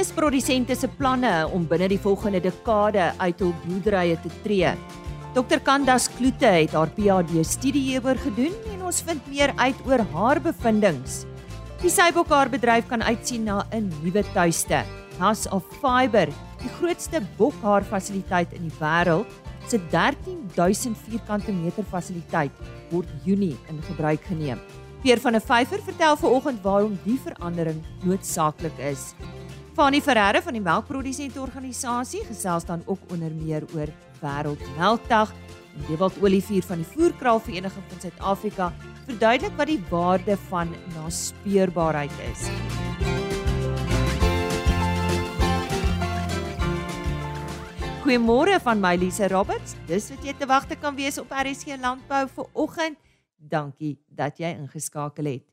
is produsente se planne om binne die volgende dekade uit hul boerderye te tree? Dr Kandas Kloete het haar PhD studie hieroor gedoen en ons vind meer uit oor haar bevindinge. Die Sybokhaarbedryf kan uitsien na 'n nuwe tuiste. House of Fiber, die grootste bokhaar fasiliteit in die wêreld, se 13000 vierkante meter fasiliteit word Junie in gebruik geneem. Peer van 'n Vyfer vertel vanoggend waarom die verandering noodsaaklik is. Fanny Ferreira van die Melkprodusente Organisasie gesels dan ook onder meer oor Wêreldmelkdag. Dewald Olivier van die Voerkraal Vereniging van Suid-Afrika verduidelik wat die waarde van naspeurbaarheid is. Goeiemôre van my Lise Roberts. Dis wat jy te wagte kan wees op RSC Landbou vir oggend. Dankie dat jy ingeskakel het.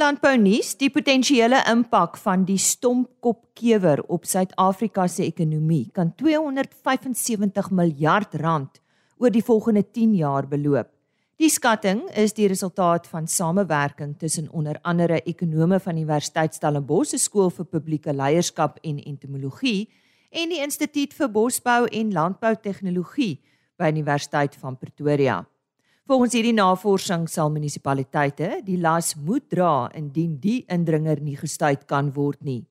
Landbou nuus: Die potensiële impak van die stompkopkewer op Suid-Afrika se ekonomie kan 275 miljard rand oor die volgende 10 jaar beloop. Die skatting is die resultaat van samewerking tussen onder andere ekonome van Universiteit Stellenbosch skool vir publieke leierskap en entomologie en die Instituut vir Bosbou en Landboutegnologie by Universiteit van Pretoria. Volgens hierdie navorsing sal munisipaliteite die las moet dra indien die indringer nie gestuit kan word nie.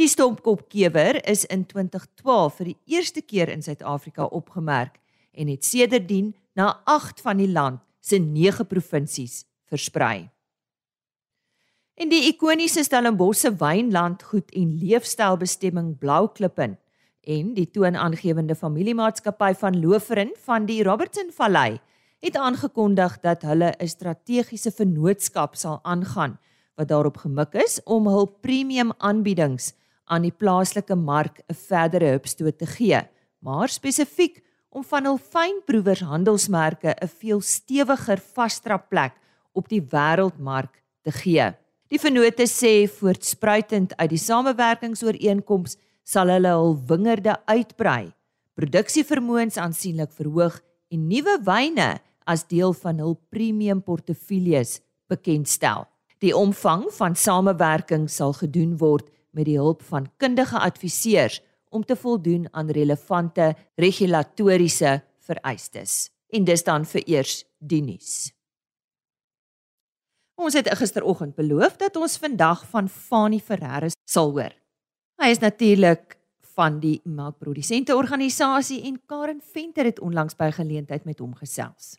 Die stompkopkewer is in 2012 vir die eerste keer in Suid-Afrika opgemerk en het sedertdien na 8 van die land se 9 provinsies versprei. In die ikoniese Stellenbosse wynlandgoed en leefstylbestemming Blouklippen en die toonaangewende familiemaatskappy van Loferin van die Robertson Vallei het aangekondig dat hulle 'n strategiese vennootskap sal aangaan wat daarop gemik is om hul premium aanbiedings aan die plaaslike mark 'n verdere hupstoot te gee, maar spesifiek om van hul fynproevers handelsmerke 'n veel stewiger vasdrapplek op die wêreldmark te gee. Die vennote sê voortspruitend uit die samewerkingsooreenkoms sal hulle hul wingerde uitbrei, produksievermoëns aansienlik verhoog en nuwe wyne as deel van hul premium portefeuilles bekendstel. Die omvang van samewerking sal gedoen word met die hulp van kundige adviseurs om te voldoen aan relevante regulatoriese vereistes. En dis dan vir eers die nuus. Ons het gisteroggend beloof dat ons vandag van Fani Ferreira sal hoor. Hy is natuurlik van die melkprodusente organisasie en Karen Venter het onlangs by geleentheid met hom gesels.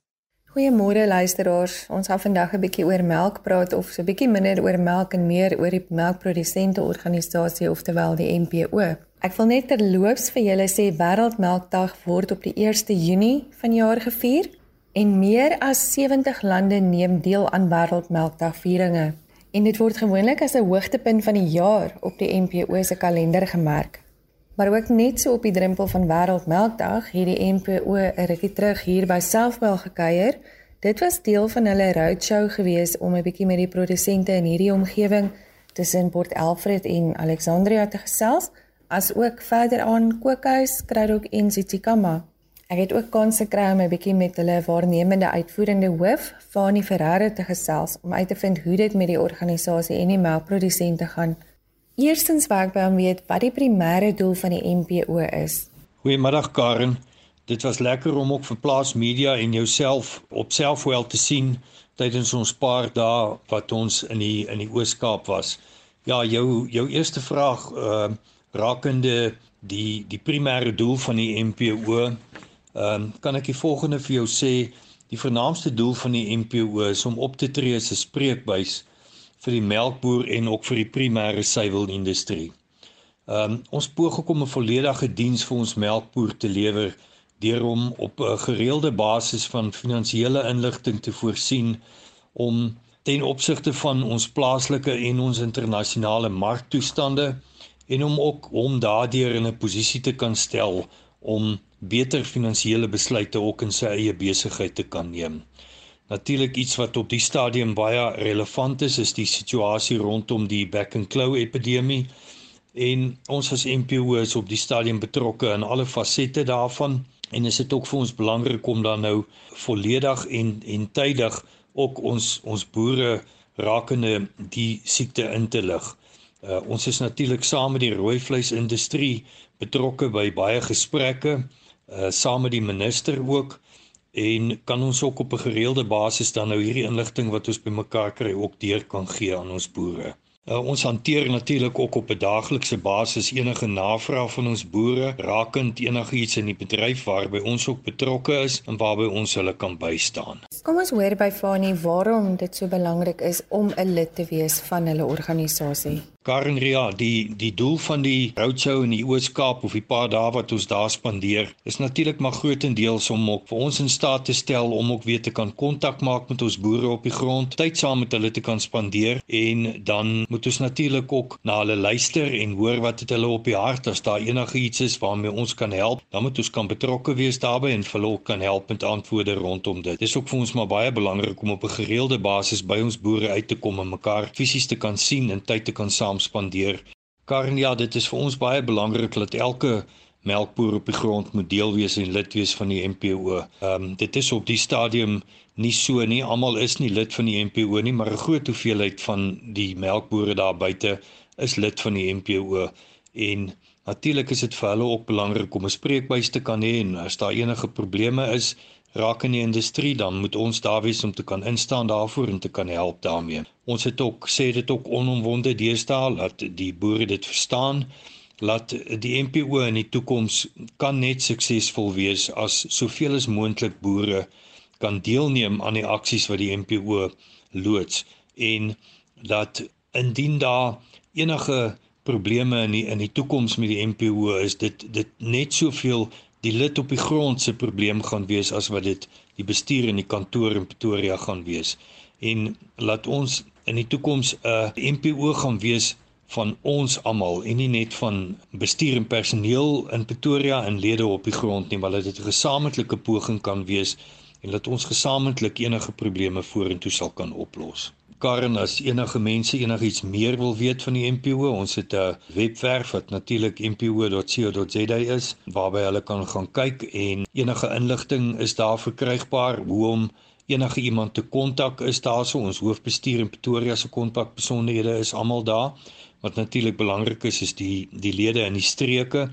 Goeiemôre luisteraars. Ons gaan vandag 'n bietjie oor melk praat of so 'n bietjie minder oor melk en meer oor die melkprodusente organisasie oftewel die MPO. Ek wil net terloops vir julle sê Wêreldmelkdag word op die 1 Junie vanjaar gevier en meer as 70 lande neem deel aan Wêreldmelkdag vieringe. En dit word gewoonlik as 'n hoogtepunt van die jaar op die MPO se kalender gemerk. Maar ook net so op die drempel van Wêreldmelkdag het die NPO 'n rukkie terug hier by Selfbel gekuier. Dit was deel van hulle roadshow gewees om 'n bietjie met die produsente in hierdie omgewing tussen Port Elfred en Alexandria te gesels, as ook verder aan Kookhuis, Kruidhoek en Tsitsikamma. Ek het ook kans gekry om 'n bietjie met hulle waarnemende uitvoerende hoof, Fani Ferreira te gesels om uit te vind hoe dit met die organisasie en die melkprodusente gaan. Eerstens wou ek by hom weet wat die primêre doel van die MPO is. Goeiemiddag Karen. Dit was lekker om ook vir Plaas Media en jouself op Selfwell te sien tydens ons paar dae wat ons in die in die Oos-Kaap was. Ja, jou jou eerste vraag uh rakende die die primêre doel van die MPO. Ehm uh, kan ek die volgende vir jou sê, die vernaamste doel van die MPO is om op te tree as 'n spreekbuis vir die melkboer en ook vir die primêre suiwelindustrie. Ehm um, ons poog om 'n volledige diens vir ons melkboer te lewer deur hom op 'n gereelde basis van finansiële inligting te voorsien om ten opsigte van ons plaaslike en ons internasionale marktoestande en om ook hom daardeur in 'n posisie te kan stel om beter finansiële besluite ook in sy eie besigheid te kan neem. Natuurlik iets wat op die stadium baie relevant is, is die situasie rondom die back and claw epidemie. En ons as MPO is op die stadium betrokke in alle fasette daarvan en is dit ook vir ons belangrik om dan nou volledig en en tydig ook ons ons boere rakende die siekte in te lig. Uh, ons is natuurlik saam met die rooi vleisindustrie betrokke by baie gesprekke, uh, saam met die minister ook en kan ons ook op 'n gereelde basis dan nou hierdie inligting wat ons bymekaar kry ook deur kan gee aan ons boere. Uh, ons hanteer natuurlik ook op 'n daaglikse basis enige navraag van ons boere rakend enigiets in die bedryf waarby ons ook betrokke is en waarby ons hulle kan bystaan. Kom ons hoor by Fanie waarom dit so belangrik is om 'n lid te wees van hulle organisasie. Karen Ria, die die doel van die roadshow in die Oos-Kaap of die paar dae wat ons daar spandeer, is natuurlik maar grootendeels om ook vir ons in staat te stel om ook weer te kan kontak maak met ons boere op die grond, tyd saam met hulle te kan spandeer en dan moet ons natuurlik ook na hulle luister en hoor wat het hulle op die hart as daar enige iets is waarmee ons kan help, dan moet ons kan betrokke wees daarbey en vir hulle kan help met antwoorde rondom dit. Dit is ook vir ons maar baie belangrik om op 'n gereelde basis by ons boere uit te kom en mekaar fisies te kan sien en tyd te kan saam saam spandeer. Karen, ja, dit is vir ons baie belangrik dat elke melkboer op die grond moet deel wees en lid wees van die MPO. Ehm um, dit is op die stadium nie so nie. Almal is nie lid van die MPO nie, maar 'n groot hoeveelheid van die melkbore daar buite is lid van die MPO en natuurlik is dit vir hulle ook belangrik om 'n spreekbuis te kan hê en as daar enige probleme is, raak in die industrie dan moet ons daar wees om te kan instaan daarvoor en te kan help daarmee. Ons het ook sê dit ook onomwonde deesdae dat die boere dit verstaan laat die MPO in die toekoms kan net suksesvol wees as soveel as moontlik boere kan deelneem aan die aksies wat die MPO loods en dat indien daar enige probleme in die, in die toekoms met die MPO is dit dit net soveel die lid op die grond se probleem gaan wees as wat dit die bestuur in die kantoor in Pretoria gaan wees en laat ons in die toekoms 'n MPO gaan wees van ons almal en nie net van bestuur en personeel in Pretoria en lede op die grond nie maar dat dit 'n gesamentlike poging kan wees en dat ons gesamentlik enige probleme vorentoe sal kan oplos. Karen as enige mense enigiets meer wil weet van die MPO, ons het 'n webwerf wat natuurlik mpo.co.za is waarby hulle kan gaan kyk en enige inligting is daar verkrygbaar. Hoe om enige iemand te kontak is daar so ons hoofbestuur in Pretoria se kontakbesonderhede is almal daar. Wat natuurlik belangrik is is die die lede in die streke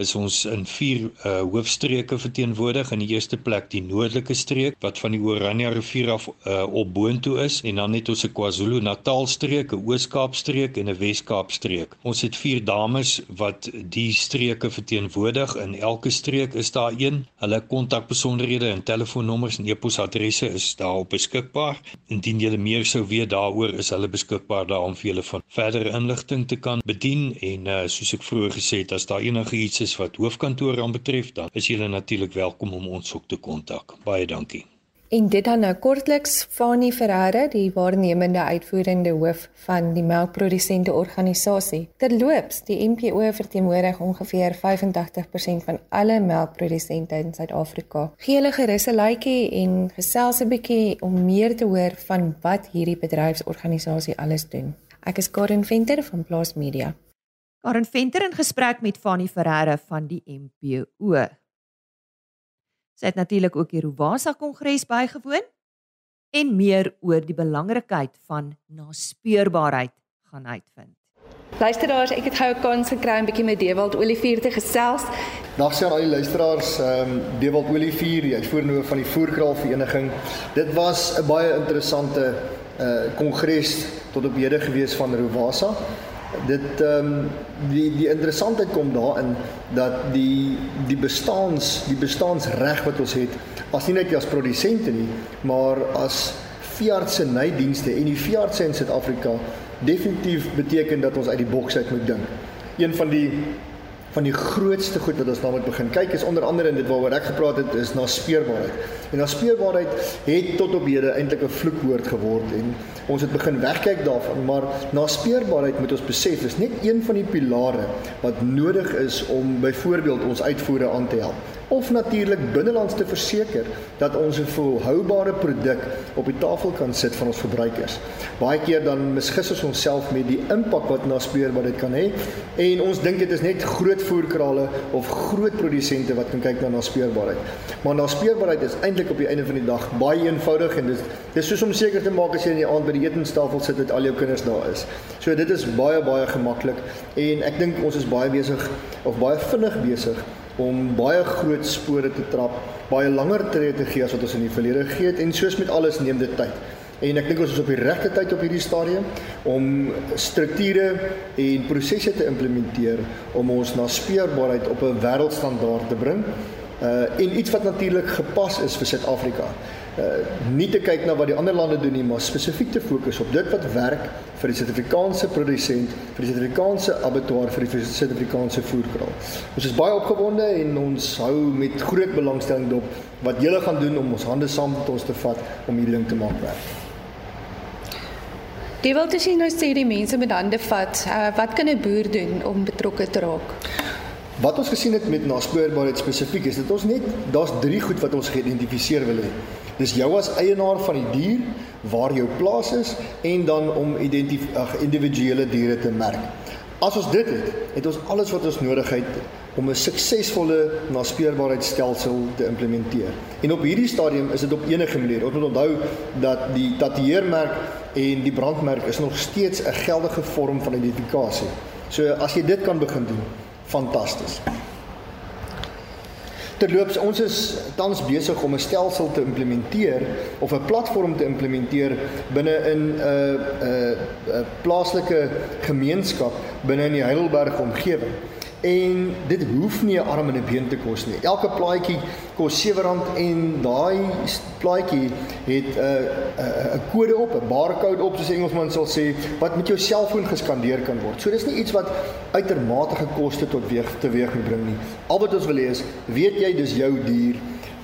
is ons in vier uh, hoofstreke verteenwoordig. In die eerste plek die noordelike streek wat van die Oranje rivier af uh, op boontoe is en dan het ons 'n KwaZulu-Natal streek, 'n Oos-Kaap streek en 'n Wes-Kaap streek. Ons het vier dames wat die streke verteenwoordig. In elke streek is daar een. Hulle kontakbesonderhede en telefoonnommers en e-posadresse is daar beskikbaar. Indien jy meer sou weet daaroor, is hulle beskikbaar daar om vir julle van verdere inligting te kan bedien en uh, soos ek vroeër gesê het, as daar enige iets is is wat hoofkantoor aanbetref, dan is julle natuurlik welkom om ons ook te kontak. Baie dankie. En dit dan nou kortliks Fani Ferreira, die waarnemende uitvoerende hoof van die melkprodusente organisasie. Terloops, die MPO verteenwoordig ongeveer 85% van alle melkprodusente in Suid-Afrika. Gee hulle gerus 'n likeie en gesels 'n bietjie om meer te hoor van wat hierdie bedryfsorganisasie alles doen. Ek is Karen Venter van Plaas Media. Karen Venter in gesprek met Fanny Ferreira van die MPO. Sy het natuurlik ook die Rowasa Kongres bygewoon en meer oor die belangrikheid van naspeurbaarheid gaan uitvind. Luisteraars, ek het gou 'n kans gekry om bietjie met Dewald Olivier te gesels. Dag sien al die luisteraars, ehm um, Dewald Olivier, die uitvoerende van die Voerkraal Vereniging. Dit was 'n baie interessante uh kongres tot op hede gewees van Rowasa dit ehm um, die die interessantheid kom daarin dat die die bestaans die bestaansreg wat ons het as nie net as produsente nie maar as veeartse nydienste en die veeartse in Suid-Afrika definitief beteken dat ons uit die boks uit moet dink. Een van die van die grootste goed wat ons daarmee begin kyk is onder andere in dit waaroor ek gepraat het is na speurbaarheid. En na speurbaarheid het tot op hede eintlik 'n vloekwoord geword en ons het begin wegkyk daarvan, maar na speurbaarheid moet ons besef is net een van die pilare wat nodig is om byvoorbeeld ons uitvoere aan te help. Of natuurlik binnelands te verseker dat ons 'n volhoubare produk op die tafel kan sit van ons verbruikers. Baie keer dan misgis ons onsself met die impak wat naspeurbaarheid kan hê en ons dink dit is net groot voerkrale of groot produsente wat kan kyk na naspeurbaarheid. Maar naspeurbaarheid is eintlik op die einde van die dag baie eenvoudig en dit dis soos om seker te maak as jy in die aand by die etenstafel sit dat al jou kinders daar is. So dit is baie baie gemaklik en ek dink ons is baie besig of baie vinnig besig om baie groot spore te trap, baie langer tree te gee as wat ons in die verlede gegee het en soos met alles neem dit tyd. En ek dink ons is op die regte tyd op hierdie stadium om strukture en prosesse te implementeer om ons na speurbaarheid op 'n wêreldstandaard te bring. Uh en iets wat natuurlik gepas is vir Suid-Afrika uh, nie te kyk na wat die ander lande doen nie, maar spesifiek te fokus op dit wat werk vir die Suid-Afrikaanse produsent, vir die Suid-Afrikaanse abattoir, vir die Suid-Afrikaanse voerkraal. Ons is baie opgewonde en ons hou met groot belangstelling dop wat julle gaan doen om ons hande saam met ons te vat om hierdie ding te maak werk. Die wil tussen nou sê die mense met hande vat, uh, wat kan 'n boer doen om betrokke te raak? Wat ons gesien het met naspoorbaarheid spesifiek is dit ons net daar's drie goed wat ons geïdentifiseer wil hê. Dis jou as eienaar van die dier, waar jou plaas is en dan om identif ag individuele diere te merk. As ons dit het, het ons alles wat ons nodig het om 'n suksesvolle naspeurbaarheidstelsel te implementeer. En op hierdie stadium is dit op enige manier. Ons moet onthou dat die tatoeëermerk en die brandmerk is nog steeds 'n geldige vorm van identifikasie. So as jy dit kan begin doen, fantasties. Terloops, ons is tans besig om 'n stelsel te implementeer of 'n platform te implementeer binne in 'n uh, 'n uh, 'n uh, plaaslike gemeenskap binne in die Heidelberg omgewing. En dit hoef nie 'n arm en 'n been te kos nie. Elke plaadjie kos R7 en daai plaadjie het 'n uh, 'n uh, 'n kode op, 'n barcode op soos Engelsman sal sê, wat met jou selfoon geskandeer kan word. So dis nie iets wat uitermate gekoste tot weeg teweeg bring nie. Al wat ons wil hê is, weet jy dis jou dier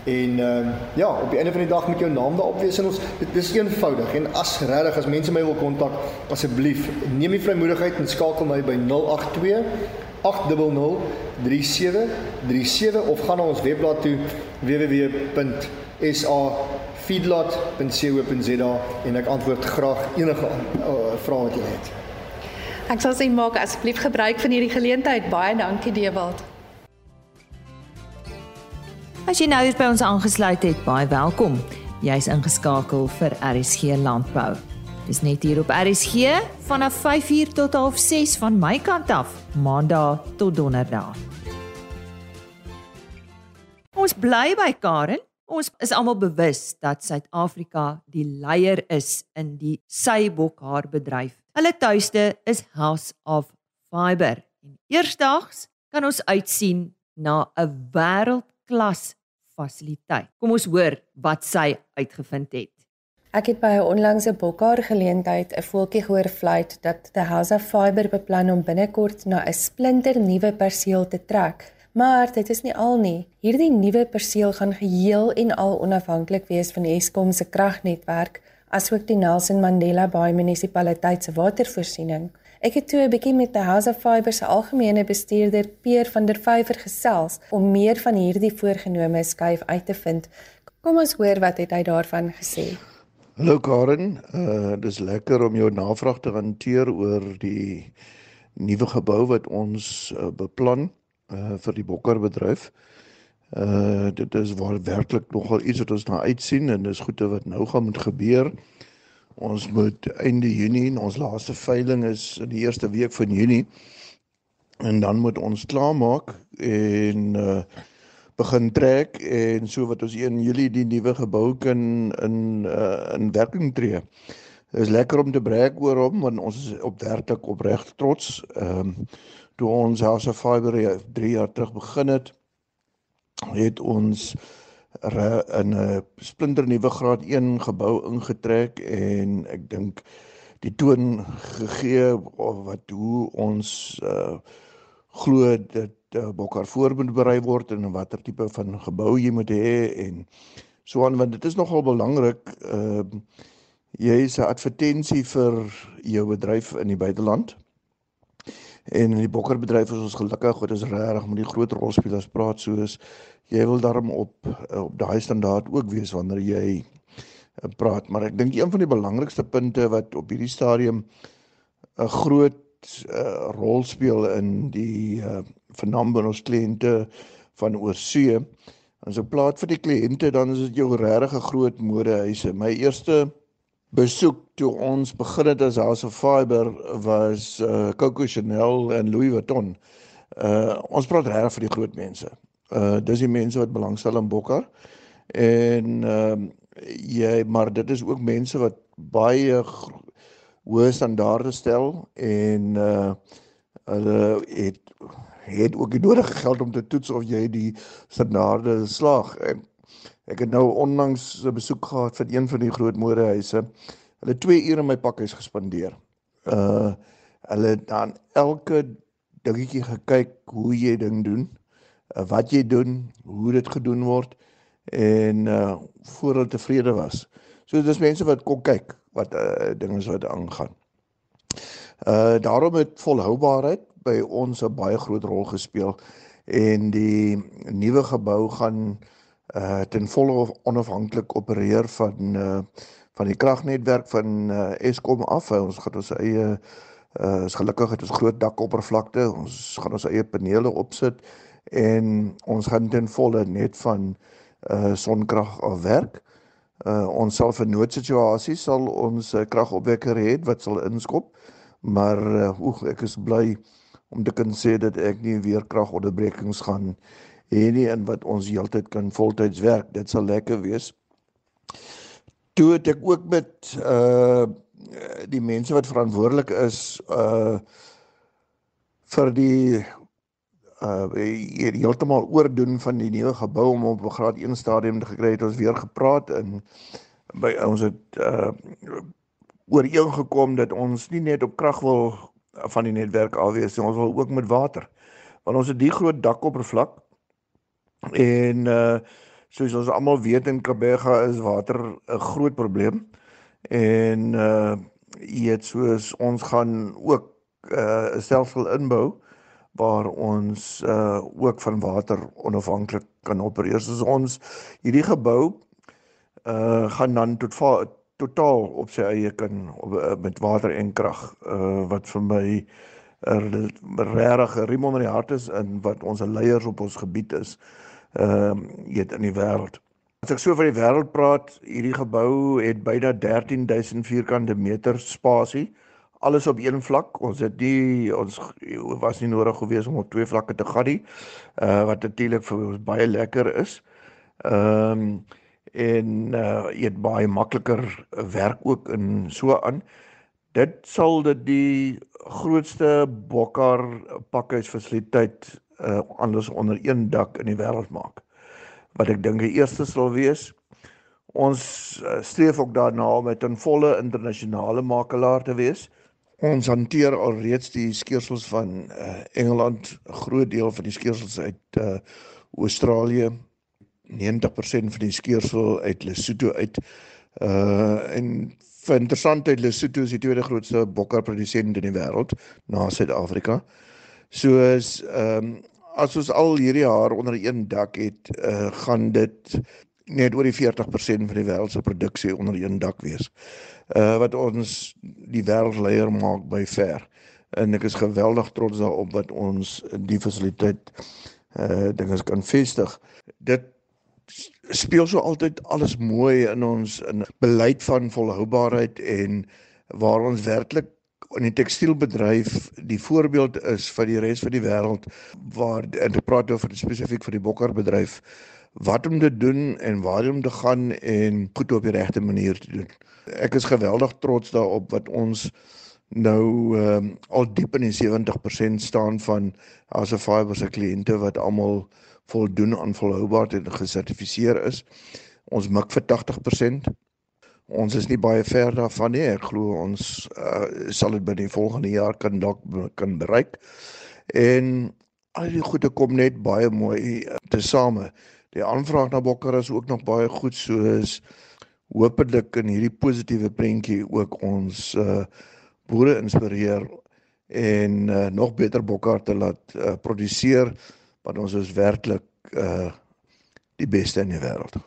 en ehm uh, ja, op die einde van die dag moet jou naam daarop wees en ons dit is eenvoudig en as regtig as mense my wil kontak, asseblief neem die vrymoedigheid en skakel my by 082 08003737 of gaan na ons webblad toe www.safeedlot.co.za en ek antwoord graag enige uh, vrae wat jy het. Ek sal sê maak asseblief gebruik van hierdie geleentheid. Baie dankie Dewald. As jy nou hier by ons aangesluit het, baie welkom. Jy's ingeskakel vir RSG Landbou. Dis net hier op RSG vanaf 5uur tot 6 van my kant af, Maandag tot Donderdag. Ons bly by Karen. Ons is almal bewus dat Suid-Afrika die leier is in die seibokhaarbedryf. Hulle tuiste is House of Fiber. En eersdaags kan ons uitsien na 'n wêreldklas fasiliteit. Kom ons hoor wat sy uitgevind het. Ek het by 'n onlangse bokhaar geleentheid 'n voeltjie gehoor fluit dat The House of Fiber beplan om binnekort na 'n splinter nuwe perseel te trek. Maar dit is nie al nie. Hierdie nuwe perseel gaan geheel en al onafhanklik wees van Eskom se kragnetwerk, asook die Nelson Mandela Bay munisipaliteit se watervoorsiening. Ek het toe 'n bietjie met The House of Fiber se algemene bestuurder Peer van der Vyver gesels om meer van hierdie voorgenome skuif uit te vind. Kom ons hoor wat het hy daarvan gesê. Hallo Karen, uh dis lekker om jou navraag te hanteer oor die nuwe gebou wat ons uh, beplan uh vir die bokkerbedryf. Uh dit is waar werklik nogal iets wat ons na uitsien en dis goede wat nou gaan moet gebeur. Ons moet einde Junie, ons laaste veiling is in die eerste week van Junie. En dan moet ons klaarmaak en uh begin trek en so wat ons 1 Julie die nuwe gebou kan in uh, in werking tree. Dit is lekker om te breek oor hom want ons is op werklik opreg trots. Ehm um, toe ons House of Fiber 3 jaar terug begin het, het ons in 'n splinter nuwe graad 1 gebou ingetrek en ek dink die toon gegee wat hoe ons uh glo dit uh, bokkar voorbind berei word en watter tipe van gebou jy moet hê en so aan want dit is nogal belangrik uh jy is 'n advertensie vir jou bedryf in die buiteland En in die bokkerbedryf is ons gelukkig dat ons regtig met die groot rolspelers praat soos jy wil daarom op op daai standaard ook wees wanneer jy eh, praat, maar ek dink een van die belangrikste punte wat op hierdie stadium 'n groot uh, rol speel in die uh, vernam van ons kliënte van oorsee. As ek plaas vir die kliënte dan is dit jou regtig 'n groot modehuise. My eerste besoek toe ons begin het as House of Fiber was uh, Coco Chanel en Louis Vuitton. Uh ons praat regtig vir die groot mense. Uh dis die mense wat belangstel in Bokkar. En ehm uh, jy maar dit is ook mense wat baie hoë standaarde stel en uh hulle het het ook die nodige geld om te toets of jy die standaarde slaag. Ek het nou onlangs 'n besoek gehad vir een van die groot modehuise. Hulle 2 ure in my pakhuis gespandeer. Uh hulle het dan elke dingetjie gekyk hoe jy ding doen, uh, wat jy doen, hoe dit gedoen word en uh voor hulle tevrede was. So dis mense wat kom kyk wat uh, dinge wat aangaan. Uh daarom het volhoubaarheid by ons 'n baie groot rol gespeel en die nuwe gebou gaan uh ten volle onafhanklik opereer van uh van die kragnetwerk van uh, Eskom af. Ons gaan ons eie uh is gelukkig het ons groot dakoppervlakte. Ons gaan ons eie panele opsit en ons gaan ten volle net van uh sonkrag af werk. Uh ons sal vir noodsituasies sal ons uh, kragopwekker hê wat sal inskop. Maar uh, oek ek is bly om te kan sê dat ek nie weer kragonderbrekings gaan hê nie en wat ons heeltyd kan voltyds werk. Dit sal lekker wees. Toe het ek ook met uh die mense wat verantwoordelik is uh vir die uh heeltemal oordoen van die nuwe gebou om op 'n graad 1 stadium te gekry het ons weer gepraat en by ons het uh ooreengekom dat ons nie net op krag wil van die netwerk alwees nie ons wil ook met water want ons het die groot dakoppervlak en uh soos ons almal weet in Kabega is water 'n groot probleem en uh jy weet soos ons gaan ook 'n uh, stelsel inbou waar ons uh ook van water onafhanklik kan opereer. Soos ons hierdie gebou uh gaan dan tot totaal op sy eie kan op, uh, met water en krag uh wat vir my 'n uh, regtig riem onder die hart is en wat ons leiers op ons gebied is ehm uh, weet in die wêreld. As ek so van die wêreld praat, hierdie gebou het byna 13000 vierkante meter spasie. Alles op een vlak. Ons het nie ons was nie nodig gewees om op twee vlakke te gaan nie. Uh wat natuurlik vir ons baie lekker is. Ehm um, en uh eet baie makliker werk ook in so aan. Dit sal dit die grootste bokkar pakhuisfasiliteit uh anders onder een dak in die wêreld maak. Wat ek dink die eerste sal wees. Ons uh, streef ook daarna om 'n volle internasionale makelaar te wees. Ons hanteer alreeds die skeersels van uh, Engeland, 'n groot deel van die skeersels uit uh, Australië, 90% van die skeersel uit Lesotho uit. Uh en vir interessantheid Lesotho is die tweede grootste bokkerprodusent in die wêreld na Suid-Afrika. Soos ehm um, as ons al hierdie jaar onder een dak het, uh gaan dit net oor die 40% van die wêreld se produksie onder een dak wees uh, wat ons die wêreldleier maak by ver. En ek is geweldig trots daarop wat ons die fasiliteit uh dinge kan vestig. Dit speel so altyd alles mooi in ons in beleid van volhoubaarheid en waar ons werklik in die tekstielbedryf die voorbeeld is vir die res van die wêreld waar en ek praat oor spesifiek vir die bokkerbedryf wat om te doen en waar om te gaan en goed op die regte manier te doen. Ek is geweldig trots daarop wat ons nou um, al diep in die 70% staan van as 'n fiber se kliënte wat almal voldoen aan volhoubaarheid en gesertifiseer is. Ons mik vir 80%. Ons is nie baie ver daarvan nie. Ek glo ons uh, sal dit binne die volgende jaar kan dalk kan bereik. En al die goede kom net baie mooi uh, te same. Die aanvraag na Bokker is ook nog baie goed soos hopelik in hierdie positiewe prentjie ook ons uh boere inspireer en uh, nog beter bokkar te laat uh, produseer want ons is werklik uh die beste in die wêreld.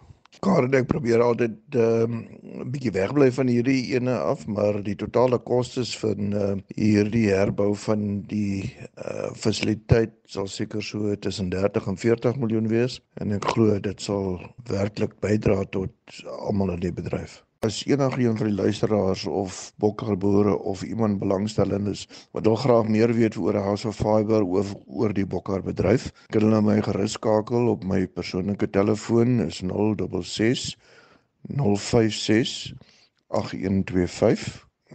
Karen ek probeer altyd 'n um, bietjie wegbly van hierdie ene af, maar die totale kostes van uh, hierdie herbou van die uh fasiliteit sal seker so tussen 30 en 40 miljoen wees en ek glo dit sal werklik bydra tot almal in die bedryf. As enige een van die luisteraars of bokkerboere of iemand belangstellend is wat wil graag meer weet oor House of Fiber of oor die bokkerbedryf, kan hulle my gerus skakel op my persoonlike telefoon is 066 056 8125.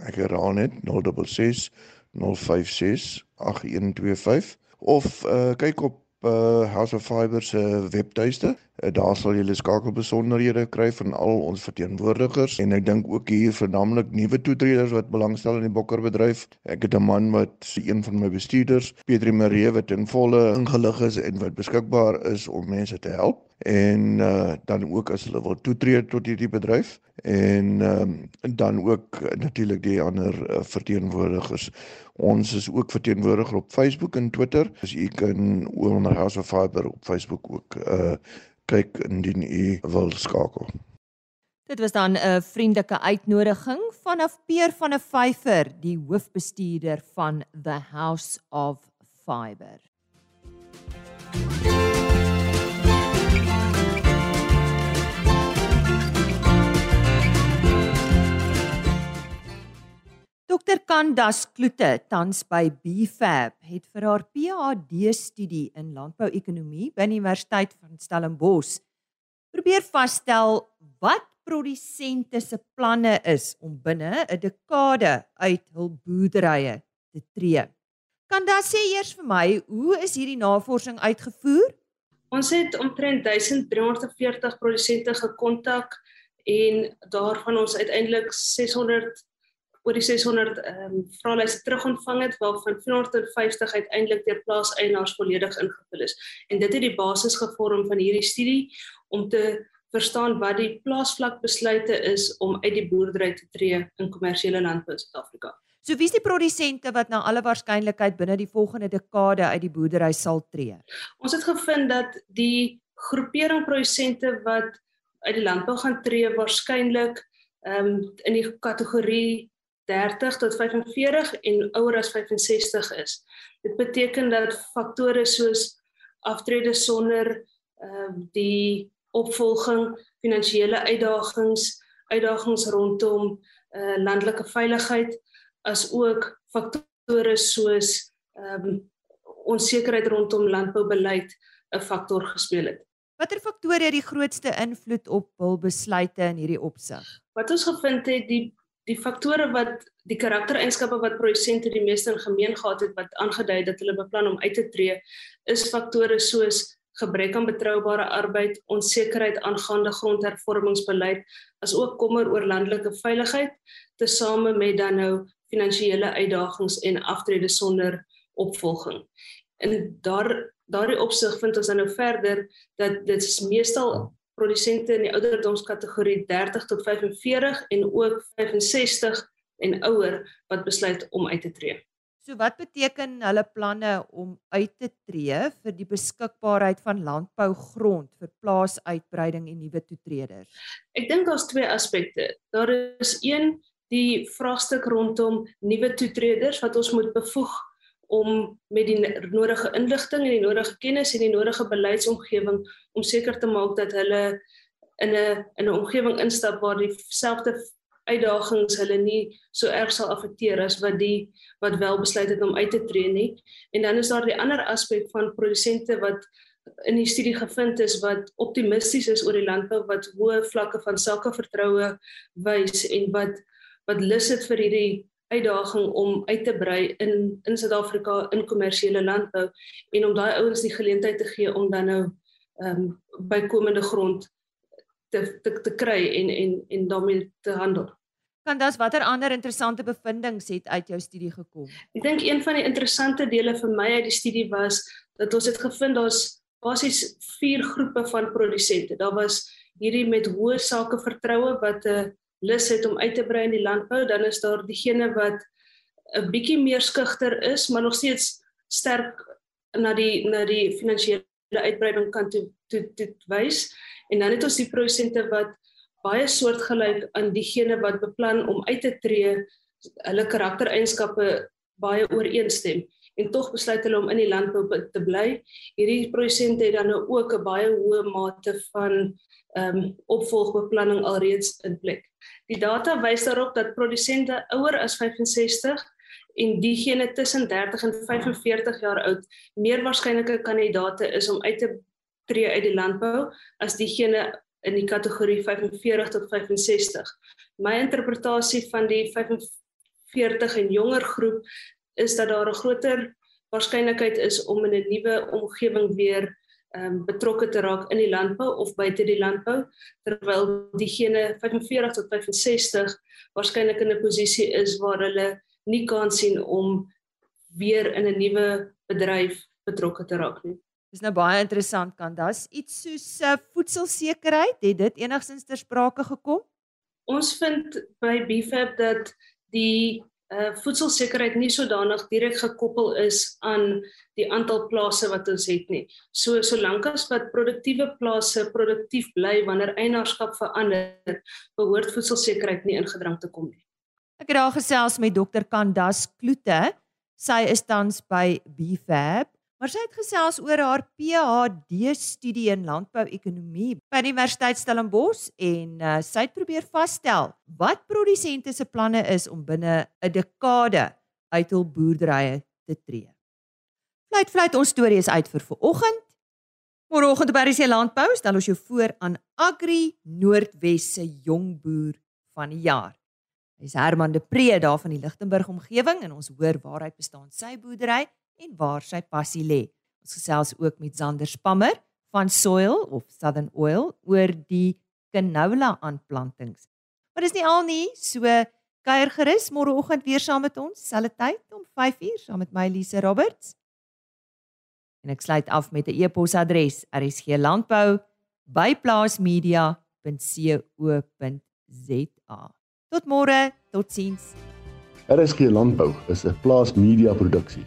Ek herhaal net 066 056 8125 of uh, kyk op uh, House of Fiber se webtuiste daar sal julle skakelbesonderhede kry van al ons verteenwoordigers en ek dink ook hier vernaamlik nuwe toetreders wat belangstel in die bokkerbedryf. Ek het 'n man wat een van my bestuurders, Pietri Maree wat in volle ingelig is en wat beskikbaar is om mense te help en uh, dan ook as hulle wil toetree tot hierdie bedryf en um, dan ook natuurlik die ander uh, verteenwoordigers. Ons is ook verteenwoordiger op Facebook en Twitter. Dus u kan onder House of Fiber op Facebook ook uh kyk indien u wil skakel. Dit was dan 'n vriendelike uitnodiging vanaf Peer van 'n Vyfer, die hoofbestuurder van The House of Fiber. Dr Kandas Kloete, tans by BFAB, het vir haar PhD-studie in landbouekonomie by die Universiteit van Stellenbosch probeer vasstel wat produsente se planne is om binne 'n dekade uit hul boerderye te tree. Kandas sê eers vir my, hoe is hierdie navorsing uitgevoer? Ons het omtrent 1340 produsente gekontak en daarvan ons uiteindelik 600 oor die 600 ehm um, vraelyste terugontvang het waarvan 450 uiteindelik deur plaaseienaars volledig ingevul is. En dit het die basis gevorm van hierdie studie om te verstaan wat die plaasvlakbesluite is om uit die boerdery te tree in kommersiële landbou in Suid-Afrika. So wie is die produsente wat na alle waarskynlikheid binne die volgende dekade uit die boerdery sal tree? Ons het gevind dat die groepering produsente wat uit die landbou gaan tree waarskynlik ehm um, in die kategorie 30 tot 45 en ouer as 65 is. Dit beteken dat faktore soos aftrede sonder ehm uh, die opvolging, finansiële uitdagings, uitdagings rondom eh uh, landelike veiligheid as ook faktore soos ehm um, onsekerheid rondom landboubeleid 'n faktor gespeel het. Watter faktore het die grootste invloed op hul besluite in hierdie opsig? Wat ons gevind het, die die faktore wat die karaktereienskappe wat produsente die meeste in gemeen gehad het wat aangedui dat hulle beplan om uit te tree is faktore soos gebrek aan betroubare arbeid, onsekerheid aangaande grondhervormingsbeleid, asook kommer oor landelike veiligheid, tesame met dan nou finansiële uitdagings en aftrede sonder opvolging. En daar daardie opsig vind ons dan nou verder dat dit meestal produsente in die ouderdomskategorie 30 tot 45 en ook 65 en ouer wat besluit om uit te tree. So wat beteken hulle planne om uit te tree vir die beskikbaarheid van landbougrond vir plaasuitbreiding en nuwe toetreders? Ek dink daar's twee aspekte. Daar is een die vraagstuk rondom nuwe toetreders wat ons moet bevoeg om met die nodige inligting en die nodige kennis en die nodige beleidsomgewing om seker te maak dat hulle in 'n in 'n omgewing instap waar dieselfde uitdagings hulle nie so erg sal affekteer as wat die wat wel besluit het om uit te tree nie. En dan is daar die ander aspek van produsente wat in die studie gevind is wat optimisties is oor die landbou wat hoë vlakke van sakevertroue wys en wat wat lus het vir hierdie uitdaging om uit te brei in in Suid-Afrika in kommersiële landbou en om daai ouens die geleentheid te gee om dan nou ehm um, bykomende grond te te te kry en en en daarmee te handel. Kan das watter ander interessante bevindinge het uit jou studie gekom? Ek dink een van die interessante dele vir my uit die studie was dat ons het gevind daar's basies vier groepe van produsente. Daar was hierdie met hoë sakevertroue wat 'n uh, lus het om uit te brei in die landbou, dan is daar diegene wat 'n bietjie meer skugter is, maar nog steeds sterk na die na die finansiële uitbreiding kan toe toe toe wys. En dan het ons die prosente wat baie soortgelyk aan diegene wat beplan om uit te tree, hulle karaktereienskappe baie ooreenstem en tog besluit hulle om in die landbou te bly. Hierdie prosente het dan nou ook 'n baie hoë mate van ehm um, opvolgbeplanning alreeds in plek. Die data wys daarop dat produsente ouer as 65 en diegene tussen 30 en 45 jaar oud meer waarskynlike kandidaate is om uit te tree uit die landbou as diegene in die kategorie 45 tot 65. My interpretasie van die 45 en jonger groep is dat daar 'n groter waarskynlikheid is om in 'n nuwe omgewing weer um, betrokke te raak in die landbou of buite die landbou terwyl diegene 45 tot 65 waarskynlik in 'n posisie is waar hulle nie kan sien om weer in 'n nuwe bedryf betrokke te raak nie. Dis nou baie interessant kan das iets soos uh, voedselsekerheid het dit enigstens ter sprake gekom? Ons vind by BFAP dat die uh voedselsekerheid nie sodanig direk gekoppel is aan die aantal plase wat ons het nie. So solank as wat produktiewe plase produktief bly wanneer eienaarskap verander, behoort voedselsekerheid nie ingedrang te kom nie. Ek het daar gesels met dokter Kandas Kloete. Sy is tans by BFAB, maar sy het gesels oor haar PhD studie in landbouekonomie by die Universiteit Stellenbosch en uh, sy het probeer vasstel wat produsente se planne is om binne 'n dekade uit hul boerderye te tree. Fluit fluit ons storie is uit vir vanoggend. Môreoggend by RC Landbou stel ons jou voor aan Agri Noordwes se jong boer van die jaar. Hy's Herman de Pre daar van die Lichtenburg omgewing en ons hoor waaruit bestaan sy boerdery en waar sy passie lê. Ons gesels ook met Zander Spammer van Soil of Southern Oil oor die canola aanplantings. Maar dis nie al nie, so kuier gerus môreoggend weer saam met ons, selfde tyd om 5uur saam met my Lise Roberts. En ek sluit af met 'n e-posadres: rsglandbou@plaasmedia.co.za. Tot môre, totsiens. RSG Landbou is 'n plaas media produksie